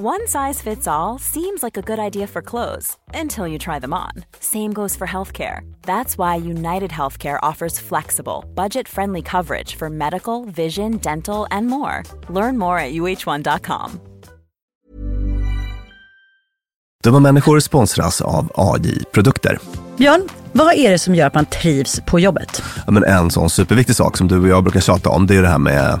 One size fits all seems like a good idea for clothes until you try them on. Same goes for healthcare. That's why United Healthcare offers flexible, budget friendly coverage for medical, vision, dental, and more. Learn more at uh1.com. Dumma människor sponsras av AJ Produkter. Björn, vad är det som gör att man trivs på jobbet? Ja, men en sån superviktig sak som du och jag brukar tjata om, det är det här med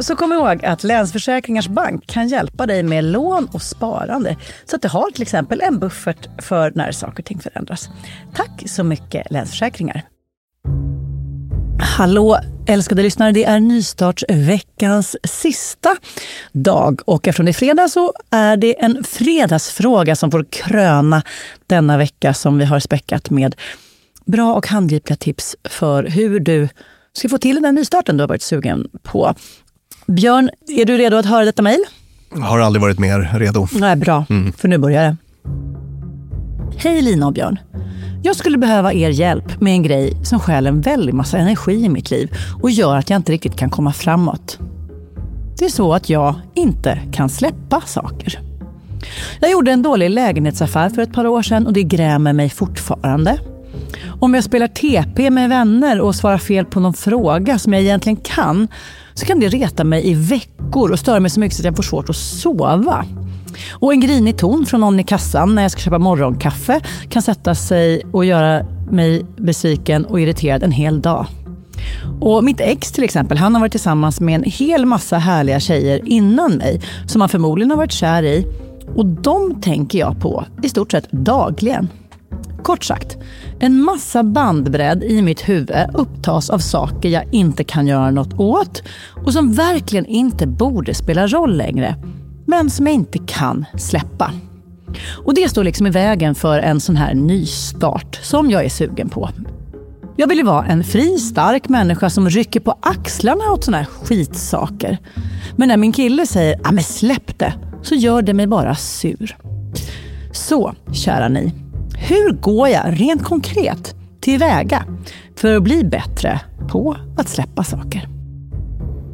Så kom ihåg att Länsförsäkringars Bank kan hjälpa dig med lån och sparande. Så att du har till exempel en buffert för när saker och ting förändras. Tack så mycket Länsförsäkringar. Hallå älskade lyssnare, det är nystartsveckans sista dag och eftersom det är fredag så är det en fredagsfråga som får kröna denna vecka som vi har späckat med bra och handgripliga tips för hur du ska få till den nystarten du har varit sugen på. Björn, är du redo att höra detta mejl? Har aldrig varit mer redo. Nej, bra, för nu börjar det. Hej Lina och Björn. Jag skulle behöva er hjälp med en grej som stjäl en väldig massa energi i mitt liv och gör att jag inte riktigt kan komma framåt. Det är så att jag inte kan släppa saker. Jag gjorde en dålig lägenhetsaffär för ett par år sedan och det grämer mig fortfarande. Om jag spelar TP med vänner och svarar fel på någon fråga som jag egentligen kan så kan det reta mig i veckor och störa mig så mycket så att jag får svårt att sova. Och en grinig ton från någon i kassan när jag ska köpa morgonkaffe kan sätta sig och göra mig besviken och irriterad en hel dag. Och mitt ex till exempel, han har varit tillsammans med en hel massa härliga tjejer innan mig som han förmodligen har varit kär i. Och de tänker jag på i stort sett dagligen. Kort sagt, en massa bandbredd i mitt huvud upptas av saker jag inte kan göra något åt och som verkligen inte borde spela roll längre, men som jag inte kan släppa. Och det står liksom i vägen för en sån här nystart som jag är sugen på. Jag vill ju vara en fri, stark människa som rycker på axlarna åt såna här skitsaker. Men när min kille säger ah, men släpp det, så gör det mig bara sur. Så, kära ni. Hur går jag rent konkret tillväga för att bli bättre på att släppa saker?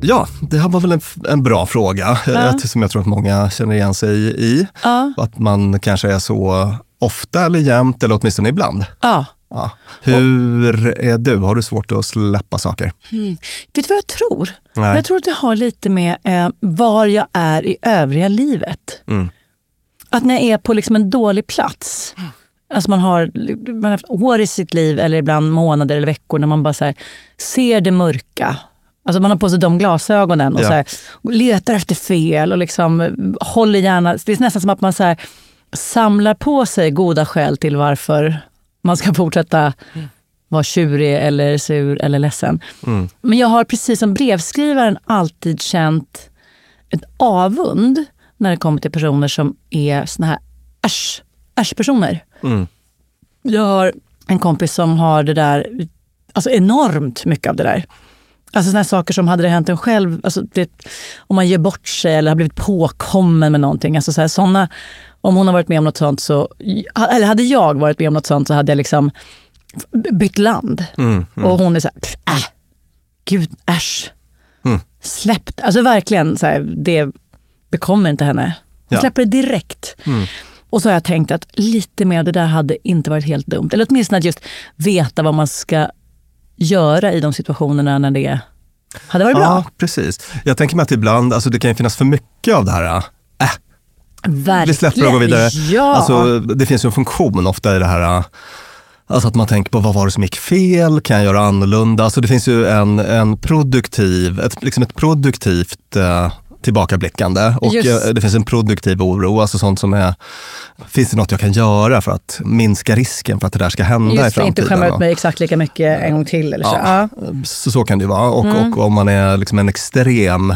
Ja, det här var väl en, en bra fråga ja. som jag tror att många känner igen sig i. Ja. Att man kanske är så ofta eller jämt eller åtminstone ibland. Ja. ja. Hur är du? Har du svårt att släppa saker? Mm. Vet du vad jag tror? Nej. Jag tror att det har lite med eh, var jag är i övriga livet. Mm. Att när jag är på liksom en dålig plats, Alltså man har, man har haft år i sitt liv, eller ibland månader eller veckor, när man bara här, ser det mörka. Alltså man har på sig de glasögonen och ja. så här, letar efter fel och liksom håller gärna... Det är nästan som att man så här, samlar på sig goda skäl till varför man ska fortsätta vara tjurig eller sur eller ledsen. Mm. Men jag har precis som brevskrivaren alltid känt ett avund när det kommer till personer som är såna här äsch, äsch-personer. Mm. Jag har en kompis som har det där, alltså enormt mycket av det där. Alltså sådana saker som hade det hänt en själv, alltså det, om man ger bort sig eller har blivit påkommen med någonting. Alltså så här, såna, om hon har varit med om något sånt så, eller hade jag varit med om något sånt så hade jag liksom bytt land. Mm, mm. Och hon är så här, äh, gud äsch. Mm. Släpp Alltså verkligen, så här, det bekommer inte henne. Hon ja. släpper det direkt. Mm. Och så har jag tänkt att lite mer det där hade inte varit helt dumt. Eller åtminstone att just veta vad man ska göra i de situationerna när det hade varit bra. Ja, precis. Jag tänker mig att ibland, alltså det kan ju finnas för mycket av det här, äh, Verkligen. vi släpper och går vidare. Ja. Alltså, det finns ju en funktion ofta i det här, Alltså att man tänker på vad var det som gick fel, kan jag göra annorlunda? Alltså det finns ju en, en produktiv, ett, liksom ett produktivt uh, tillbakablickande och Just. det finns en produktiv oro, alltså sånt som är, finns det något jag kan göra för att minska risken för att det där ska hända Just i framtiden? Just inte skämma ut mig exakt lika mycket en gång till. Eller så. Ja, ja. så, så kan det ju vara. Och, mm. och om man är liksom en extrem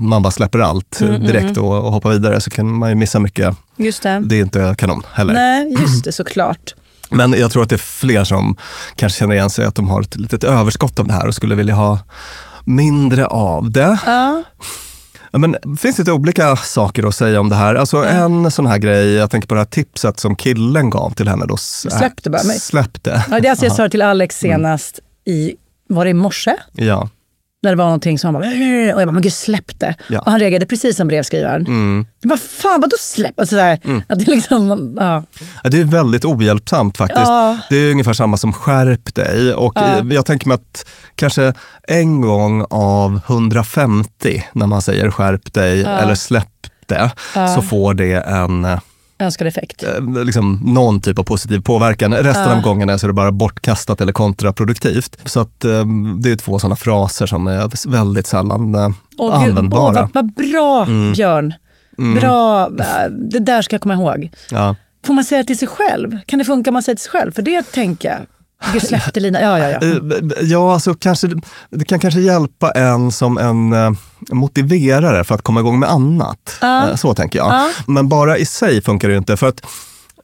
man bara släpper allt mm, mm direkt mm. och, och hoppar vidare så kan man ju missa mycket. Just det. det är inte kanon heller. Nej, just det såklart. Men jag tror att det är fler som kanske känner igen sig att de har ett litet överskott av det här och skulle vilja ha mindre av det. Ja. Men det finns lite olika saker att säga om det här. Alltså mm. En sån här grej, jag tänker på det här tipset som killen gav till henne. Då, släppte bara mig. Släppte. Ja, det är alltså jag sa till Alex senast i, var det i morse? Ja. När det var någonting som han bara, och jag bara, men gud släpp det. Ja. Och han reagerade precis som brevskrivaren. Mm. Vad fan, vadå släpp? Alltså, sådär, mm. att det, liksom, ja. ja. det är väldigt ohjälpsamt faktiskt. Ja. Det är ungefär samma som skärp dig. Och ja. jag tänker mig att kanske en gång av 150 när man säger skärp dig eller släpp det, så får det en önskad effekt. Eh, liksom någon typ av positiv påverkan. Resten uh. av gångerna så är det bara bortkastat eller kontraproduktivt. Så att, um, det är två sådana fraser som är väldigt sällan oh, användbara. Oh, vad, vad, bra mm. Björn! Mm. Bra, det där ska jag komma ihåg. Ja. Får man säga till sig själv? Kan det funka om man säger till sig själv? För det tänker jag. Gud, släppte Lina. Ja, ja, ja. Ja, alltså kanske, det kan kanske hjälpa en som en uh, motiverare för att komma igång med annat. Uh. Så tänker jag. Uh. Men bara i sig funkar det inte. för att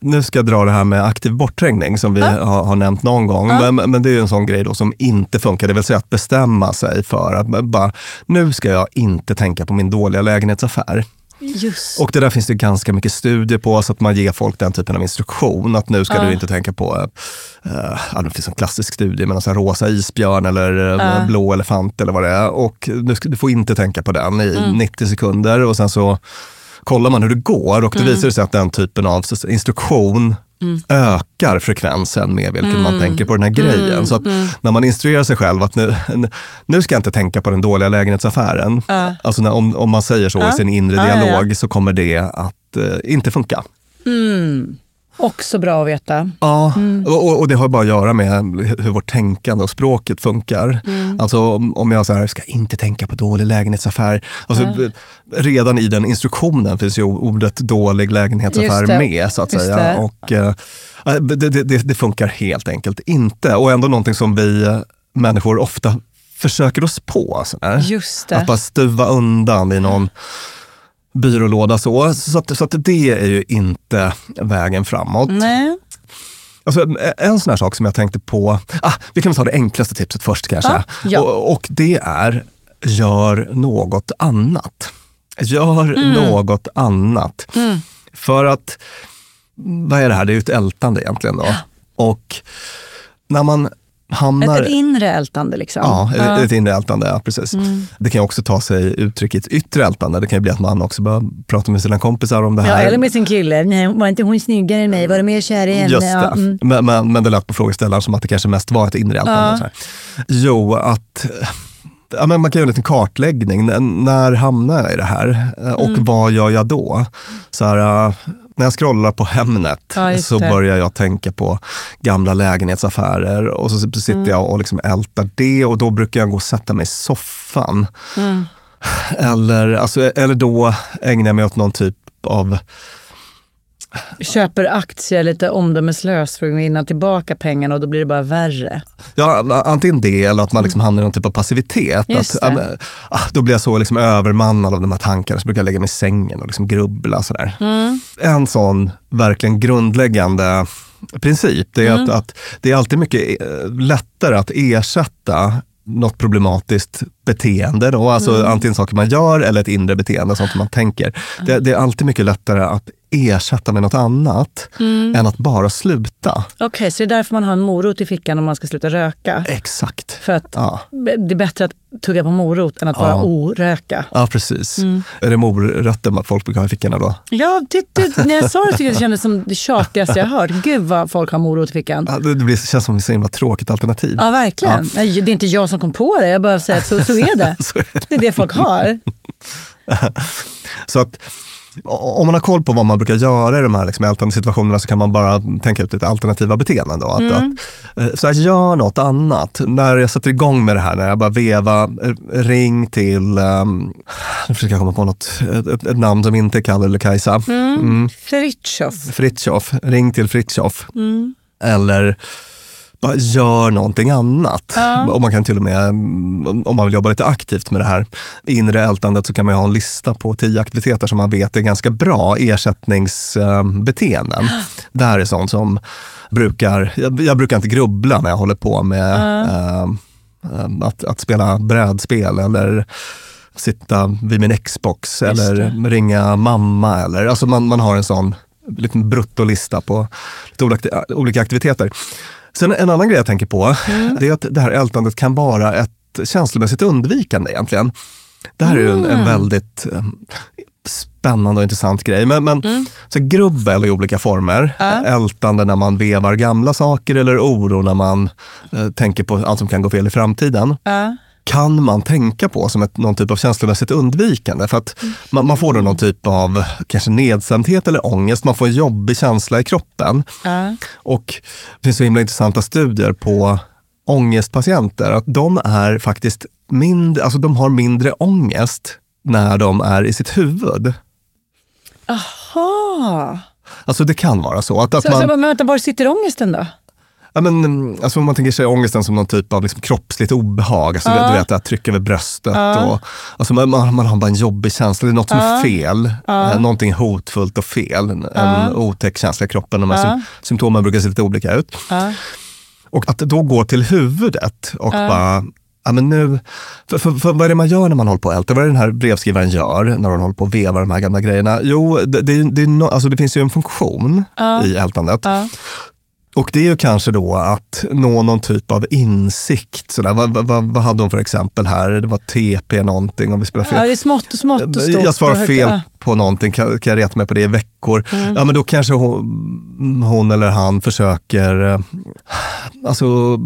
nu ska jag dra det här med aktiv bortträngning som vi har, har, nämnt någon gång. Men, men, det är en sån grej då som inte funkar. Det vill säga att bestämma sig för att bara, nu ska jag inte tänka på min dåliga lägenhetsaffär. Just. Och det där finns det ganska mycket studier på, så att man ger folk den typen av instruktion. Att nu ska uh. du inte tänka på, uh, det finns en klassisk studie med en rosa isbjörn eller uh. blå elefant eller vad det är. Och du, du får inte tänka på den i mm. 90 sekunder och sen så kollar man hur det går och då mm. visar det sig att den typen av instruktion mm. ökar frekvensen med vilken mm. man tänker på den här grejen. Mm. Så att mm. när man instruerar sig själv att nu, nu ska jag inte tänka på den dåliga lägenhetsaffären. Uh. Alltså när, om, om man säger så uh. i sin inre uh, dialog så kommer det att uh, inte funka. Mm. Också bra att veta. Ja, mm. och, och, det har bara att göra med hur vårt tänkande och språket funkar. Mm. Alltså om, om jag så här, ska inte tänka på dålig lägenhetsaffär. Alltså, mm. Redan i den instruktionen finns ju ordet dålig lägenhetsaffär med så att säga. Och, uh, det, det, det, det, funkar helt enkelt inte. Och ändå någonting som vi människor ofta försöker oss på. Sådär. Just det. Att bara stuva undan i någon byrålåda så. Så, att, så att det är ju inte vägen framåt. Nej. Alltså, en sån här sak som jag tänkte på, ah, vi kan ta det enklaste tipset först kanske. Ah, ja. och, och, det är, gör något annat. Gör mm. något annat. Mm. För att, vad är det här? Det är ju ett ältande egentligen då. Och när man hamnar... Ett, inre ältande liksom? Ja, ja. Ett, ett inre ältande, ja, precis. Mm. Det kan också ta sig uttryck i ett yttre ältande. Det kan ju bli att man också börjar prata med sina kompisar om det här. Ja, eller med sin kille. Nej, var inte hon snyggare än mig? Var du mer kär i henne? Just det. Ja, mm. men, men, men det lät på frågeställaren som att det kanske mest var ett inre ältande. Ja. Jo, att ja, men man kan göra en liten kartläggning. när hamnar jag i det här? Och mm. vad gör jag då? Så här, när jag scrollar på Hemnet ja, så börjar jag tänka på gamla lägenhetsaffärer och så sitter mm. jag och liksom ältar det och då brukar jag gå och sätta mig i soffan. Mm. Eller, alltså, eller då ägnar jag mig åt någon typ av köper aktier lite omdömeslöst för att vinna tillbaka pengarna och då blir det bara värre. Ja, antingen det eller att man liksom hamnar i någon typ av passivitet. Att, äh, då blir jag så liksom övermannad av de här tankarna så brukar jag lägga mig i sängen och liksom grubbla. Sådär. Mm. En sån verkligen grundläggande princip det är mm. att, att det är alltid mycket eh, lättare att ersätta något problematiskt beteende. Då, alltså mm. antingen saker man gör eller ett inre beteende, sånt man tänker. Det, det, är alltid mycket lättare att ersätta med något annat mm. än att bara sluta. Okej, okay, så det är därför man har en morot i fickan om man ska sluta röka? Exakt. För att ja. det är bättre att tugga på morot än att ja. bara oröka? Ja, precis. Mm. Är det morötter folk brukar ha i fickorna då? Ja, det, det, när jag sa det tyckte jag det kändes som det tjatigaste jag hört. Gud vad folk har morot i fickan. Ja, det, det känns som ett så himla tråkigt alternativ. Ja, verkligen. Det är inte jag som kom på det, jag bara säger att så, så är det. så är det. det är det folk har. så att om man har koll på vad man brukar göra i de här liksom ältande situationerna så kan man bara tänka ut lite alternativa beteenden. Då. Att, mm. att, eh, så här, gör något annat. När jag sätter igång med det här, när jag bara veva, ring till, um, nu försöker jag komma på något, ett, ett, ett namn som inte är Kalle eller Kajsa. Mm. Mm. Fritjof. Fritjof, ring till Fritjof. Mm. Eller gör någonting annat. Ja. Och man kan till och med, om man vill jobba lite aktivt med det här inre ältandet, så kan man ha en lista på tio aktiviteter som man vet är ganska bra ersättningsbeteenden. Det här är sånt som brukar, jag, jag brukar inte grubbla när jag håller på med ja. äh, att, att spela brädspel eller sitta vid min Xbox eller ringa mamma. Eller, alltså man, man har en sån liten bruttolista på lite olika aktiviteter. Sen en annan grej jag tänker på, mm. det är att det här ältandet kan vara ett känslomässigt undvikande egentligen. Det här är ju en, en mm. väldigt um, spännande och intressant grej. Men, men mm. så grubbel i olika former. Äh. Ältande när man vevar gamla saker eller oro när man uh, tänker på allt som kan gå fel i framtiden. Äh kan man tänka på som ett, någon typ av känslomässigt undvikande. För att man, man får då någon typ av kanske nedstämdhet eller ångest. Man får en jobbig känsla i kroppen. Uh. Och det finns så himla intressanta studier på ångestpatienter. Att de är faktiskt mindre, alltså de har mindre ångest när de är i sitt huvud. Aha! Alltså det kan vara så. Att, att så, man, så, men vänta, var sitter ångesten då? Ja, men, alltså om man tänker sig ångesten som någon typ av liksom kroppsligt obehag, alltså, uh. du vet att tryck över bröstet. Uh. Och, alltså man, man, har bara en jobbig känsla, det är något som är fel. Uh. Någonting hotfullt och fel. En, en otäck känsla i kroppen. De här symptomen brukar se lite olika ut. Och att då gå till huvudet och bara Ja, men nu, för, för, för, vad är det man gör när man håller på och ältar? Vad är det den här brevskrivaren gör när hon håller på och vevar de här gamla grejerna? Jo, det, det, det, no, alltså det finns ju en funktion uh. i ältandet uh. Och det är ju kanske då att nå någon typ av insikt. Sådär. Vad, vad, vad hade hon för exempel här? Det var TP någonting om vi spelar fel. Ja, det är smått och smått och stort. Jag svarar fel på någonting, kan, kan jag reta mig på det i veckor? Mm. Ja, men då kanske hon, hon eller han försöker eh, alltså,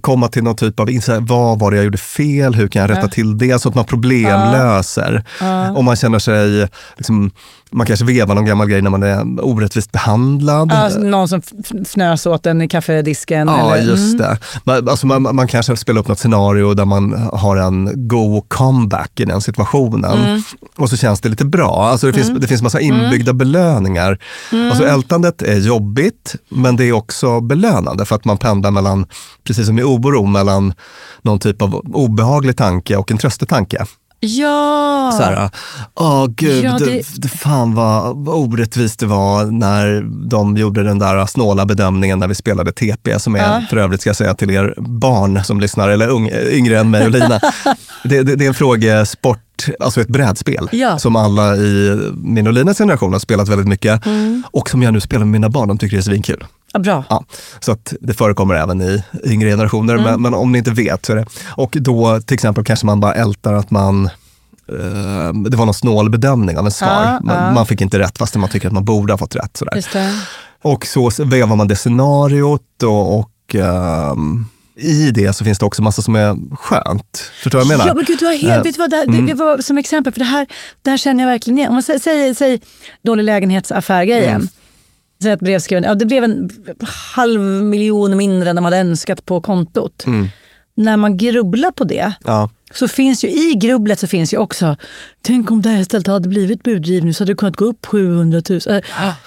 komma till någon typ av insikt. Vad var det jag gjorde fel? Hur kan jag rätta till det? Så att man problemlöser. Ja. Om man känner sig liksom, man kanske vevar någon gammal grej när man är orättvist behandlad. Alltså, någon som fnös åt en i kaffedisken? Ja, eller? just mm. det. alltså, man, man, kanske spelar upp något scenario där man har en go comeback i den situationen. Mm. Och så känns det lite bra. Alltså, det, finns, mm. det finns massa inbyggda mm. belöningar. Mm. Alltså, ältandet är jobbigt, men det är också belönande för att man pendlar mellan, precis som i oro, mellan någon typ av obehaglig tanke och en tröstetanke. Ja! Så här, åh gud, ja, det... Det, fan vad orättvist det var när de gjorde den där snåla bedömningen när vi spelade TP, som är ja. för övrigt ska jag säga till er barn som lyssnar, eller ung, yngre än mig och Lina. det, det, det är en frågesport alltså ett brädspel ja. som alla i min och Linas generation har spelat väldigt mycket mm. och som jag nu spelar med mina barn. De tycker det är svinkul. Ja, bra. Ja, så att det förekommer även i yngre generationer, mm. men, men, om ni inte vet så är det. Och då till exempel kanske man bara ältar att man eh, det var någon snål bedömning av en svar. Ja, man, man, fick inte rätt fastän man tycker att man borde ha fått rätt. Sådär. Och så vevar man det scenariot och, och um, i det så finns det också massa som är skönt. Förstår du vad jag menar? Ja, men gud, du har helt, uh, vet du vad, det, mm. det, var som exempel, för det här, det här känner jag verkligen igen. Om man säger, säger dålig lägenhetsaffär-grejen. Mm. Säg att brevskrivaren, ja, det blev en halv miljon mindre än de hade önskat på kontot. Mm. När man grubblar på det, ja. Så finns ju i grubblet så finns ju också, tänk om det här istället hade blivit budgivning så hade det kunnat gå upp 700 000.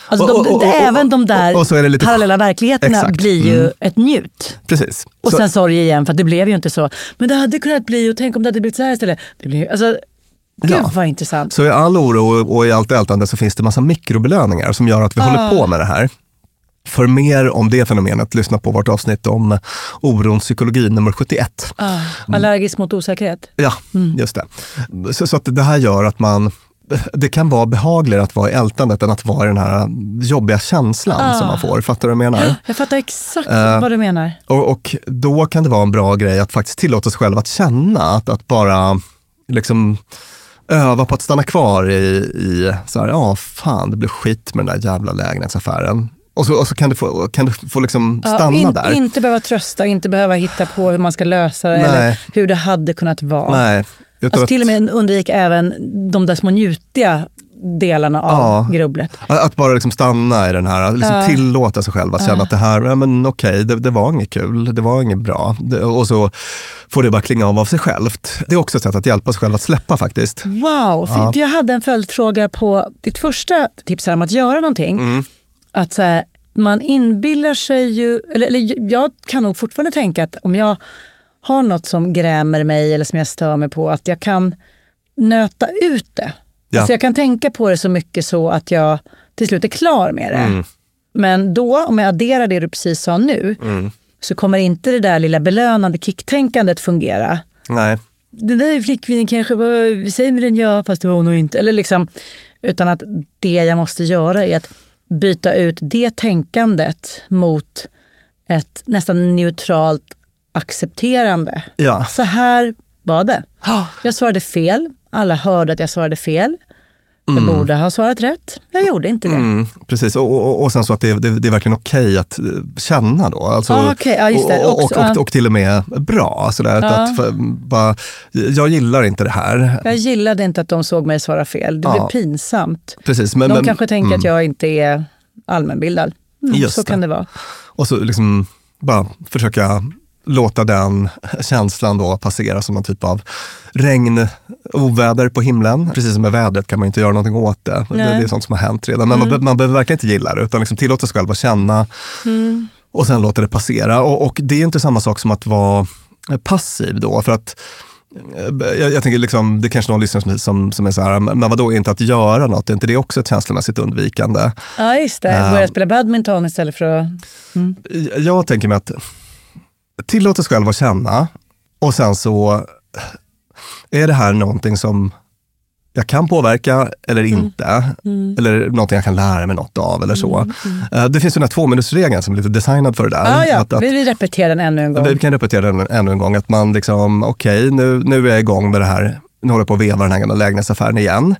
Alltså de, och, och, även de där lite, parallella verkligheterna exakt. blir ju mm. ett njut. Precis. Och så. sen sorg igen, för det blev ju inte så. Men det hade kunnat bli, och tänk om det hade blivit så här istället. Det blir, alltså, Gud ja. vad intressant. Så i all oro och i allt ältande så finns det massa mikrobelöningar som gör att vi ah. håller på med det här. För mer om det fenomenet, lyssna på vårt avsnitt om orons psykologi nummer 71. Ah, allergisk mot osäkerhet. Ja, mm. just det. Så, så, att det här gör att man det kan vara behagligare att vara i ältandet än att vara i den här jobbiga känslan ah. som man får. Fattar du vad jag menar? Jag fattar exakt uh, vad du menar. Och, och, då kan det vara en bra grej att faktiskt tillåta sig själv att känna, att, att bara liksom öva på att stanna kvar i, i så här, ja fan det blev skit med den där jävla lägenhetsaffären. Och så, och så kan du få, kan du få liksom stanna ja, in, där. Inte behöva trösta, inte behöva hitta på hur man ska lösa det Nej. eller hur det hade kunnat vara. Nej. Alltså, att, till och med undvika även de där små njutiga delarna av ja, grubblet. Att bara liksom stanna i den här, liksom ja. tillåta sig själv att känna att det här, ja, men okej, det, det, var inget kul, det var inget bra. Det, och så får det bara klinga av av sig självt. Det är också ett sätt att hjälpa sig själv att släppa faktiskt. Wow, jag hade en följdfråga på ditt första tips om att göra någonting. Mm. Att så här, man inbillar sig ju, eller, eller jag kan nog fortfarande tänka att om jag har något som grämer mig eller som jag stör mig på, att jag kan nöta ut det. Ja. Alltså jag kan tänka på det så mycket så att jag till slut är klar med det. Mm. Men då, om jag adderar det du precis sa nu, mm. så kommer inte det där lilla belönande kicktänkandet fungera. Nej. Den där flickvännen kanske var, säger med den ja, fast det var hon nog inte. Eller liksom, utan att det jag måste göra är att byta ut det tänkandet mot ett nästan neutralt accepterande. Ja. Så här var det. Jag svarade fel. Alla hörde att jag svarade fel. Jag mm. borde ha svarat rätt. Jag gjorde inte det. Mm, precis, och, och, och sen så att det, det, det är verkligen okej okay att eh, känna då. Alltså, ah, okay. det. Och, och, och, och, till och med bra. Sådär, att, för, bara, jag gillar inte det här. Jag gillade inte att de såg mig svara fel. Det blev pinsamt. Precis, men, de men, kanske tänker mm. att jag inte är allmänbildad. Mm, så kan det vara. Och så liksom bara försöka låta den känslan då passera som någon typ av regn, oväder på himlen. Precis som med vädret kan man inte göra någonting åt det. Det, det, är sånt som har hänt redan. Men mm. man, man behöver verkligen inte gilla det, utan liksom tillåta sig själv att känna mm. och sen låta det passera. Och, och, det är inte samma sak som att vara passiv då. För att eh, jag, jag tänker, liksom, det är kanske någon lyssnare som, som, som är så här, men vadå, inte att göra något, är inte det också ett känslomässigt undvikande? Ja, just det. Börja uh, spela badminton istället för att... Mm. Jag tänker mig att tillåt oss själva att känna och sen så är det här någonting som jag kan påverka eller mm. inte. Mm. Eller någonting jag kan lära mig något av eller så. Mm. Mm. Eh, det finns den här tvåminutersregeln som är lite designad för det där. Ah, ja. Att, att, vi repeterar den ännu en gång. Vi kan repetera den ännu en gång. Att man liksom, okej, okay, nu, nu är jag igång med det här. Nu håller jag på att veva den här gamla lägenhetsaffären igen.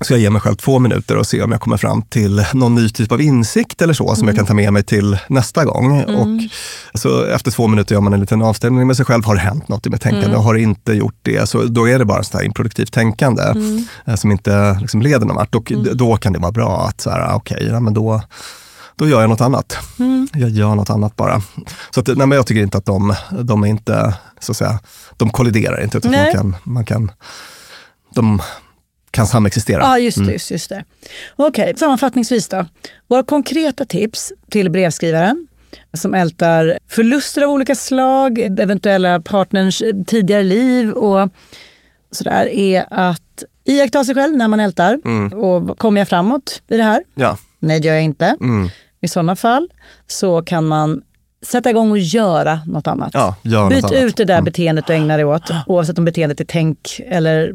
Ska jag ge mig själv två minuter och se om jag kommer fram till någon ny typ av insikt eller så som mm. jag kan ta med mig till nästa gång. Mm. Och så efter två minuter gör man en liten avstämning med sig själv. Har det hänt något i mitt tänkande? Mm. Har det inte gjort det? Så då är det bara sånt här improduktivt tänkande mm. Eh, som inte liksom leder någon vart. Och mm. då kan det vara bra att så här, ah, okej, okay, ja, men då då gör jag något annat. Mm. Jag gör något annat bara. Så att, nej, men jag tycker inte att de, de är inte, så att säga, de kolliderar inte. Utan man kan, man kan, de kan samexistera. Ja, just det. Mm. Just, just det. Okej, sammanfattningsvis då. Våra konkreta tips till brevskrivaren som ältar förluster av olika slag, eventuella partners tidigare liv och sådär är att iaktta sig själv när man ältar. Mm. Och kommer jag framåt i det här? Ja. Nej, det gör jag inte. Mm. I sådana fall så kan man sätta igång och göra något annat. Ja, gör Byt något ut annat. det där mm. beteendet du ägnar dig åt, oavsett om beteendet är tänk eller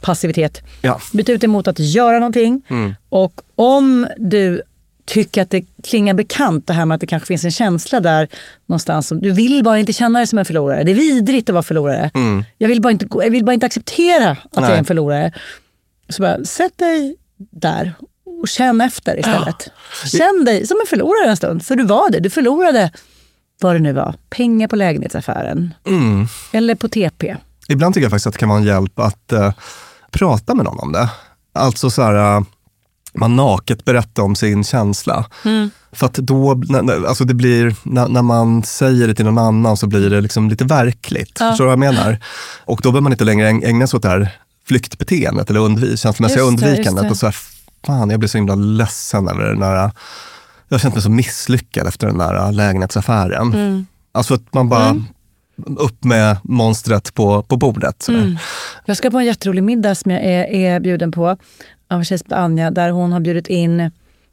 passivitet. Ja. Byt ut det mot att göra någonting. Mm. Och om du tycker att det klingar bekant, det här med att det kanske finns en känsla där någonstans. Som, du vill bara inte känna dig som en förlorare. Det är vidrigt att vara förlorare. Mm. Jag, vill bara inte, jag vill bara inte acceptera att Nej. jag är en förlorare. Så bara, sätt dig där och känn efter istället. Ja. Känn dig som en förlorare en stund, för du var det. Du förlorade vad det nu var. Pengar på lägenhetsaffären. Mm. Eller på TP. Ibland tycker jag faktiskt att det kan vara en hjälp att uh, prata med någon om det. Alltså så här, uh, man naket berättar om sin känsla. Mm. För att då, alltså det blir, när, när, man säger det till någon annan så blir det liksom lite verkligt. Ja. Förstår du vad jag menar? Och då behöver man inte längre ägna sig åt det här flyktbeteendet eller undv känslomässiga undvikandet. Och så här, fan, jag blir så himla ledsen över den där, jag har känt mig så misslyckad efter den där lägenhetsaffären. Mm. Alltså att man bara, mm. upp med monstret på, på bordet. Mm. Jag ska på en jätterolig middag som jag är, är bjuden på av Anja, där hon har bjudit in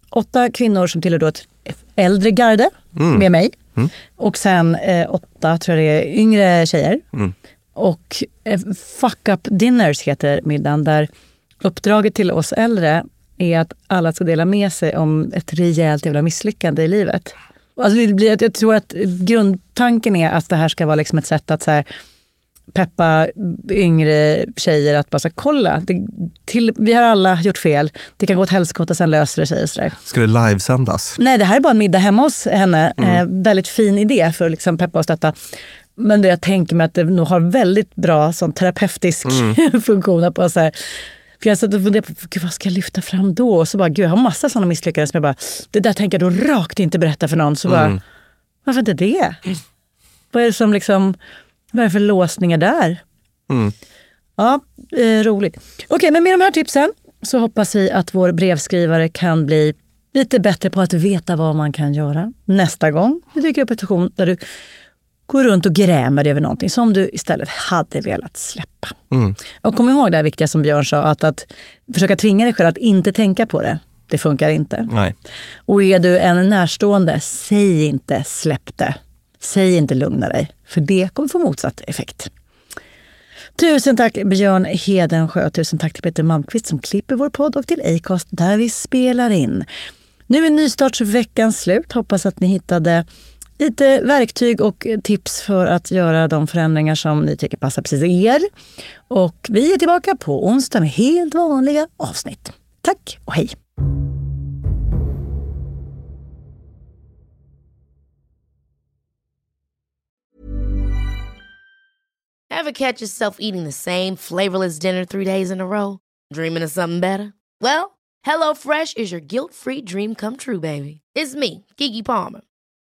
åtta kvinnor som tillhör då ett äldre garde mm. med mig. Mm. Och sen eh, åtta, tror jag det är, yngre tjejer. Mm. Och eh, Fuck Up Dinners heter middagen, där uppdraget till oss äldre är att alla ska dela med sig om ett rejält jävla misslyckande i livet. Alltså det blir, jag tror att grundtanken är att det här ska vara liksom ett sätt att så här, peppa yngre tjejer att bara så här, kolla, det, till, vi har alla gjort fel. Det kan gå åt helskotta, sen löser det sig. Så där. Ska det livesändas? Nej, det här är bara en middag hemma hos henne. Mm. Eh, väldigt fin idé för att liksom peppa och stötta. Men det jag tänker mig att det nog har väldigt bra sån terapeutisk mm. funktion. På så här, för jag satt och funderade på gud, vad ska jag lyfta fram då? Och så bara, gud, jag har massa sådana misslyckanden som jag bara, det där tänker jag då rakt inte berätta för någon. Så bara, mm. varför inte det? Mm. Vad är det som liksom, vad är det för låsningar där? Mm. Ja, eh, roligt. Okej, okay, men med de här tipsen så hoppas vi att vår brevskrivare kan bli lite bättre på att veta vad man kan göra nästa gång det dyker upp en situation där du går runt och grämer över någonting som du istället hade velat släppa. Mm. Och kom ihåg det här viktiga som Björn sa, att, att försöka tvinga dig själv att inte tänka på det. Det funkar inte. Nej. Och är du en närstående, säg inte släpp det. Säg inte lugna dig, för det kommer få motsatt effekt. Tusen tack Björn Hedensjö tusen tack till Peter Malmqvist som klipper vår podd och till Acast där vi spelar in. Nu är nystartsveckan slut. Hoppas att ni hittade lite verktyg och tips för att göra de förändringar som ni tycker passar precis er. Och vi är tillbaka på onsdag med helt vanliga avsnitt. Tack och hej! Have catch yourself eating the same flavorless dinner three days in a row? Dreaming of something better? Well, hello fresh is your guilt free dream come true baby. It's me, Gigi Palmer.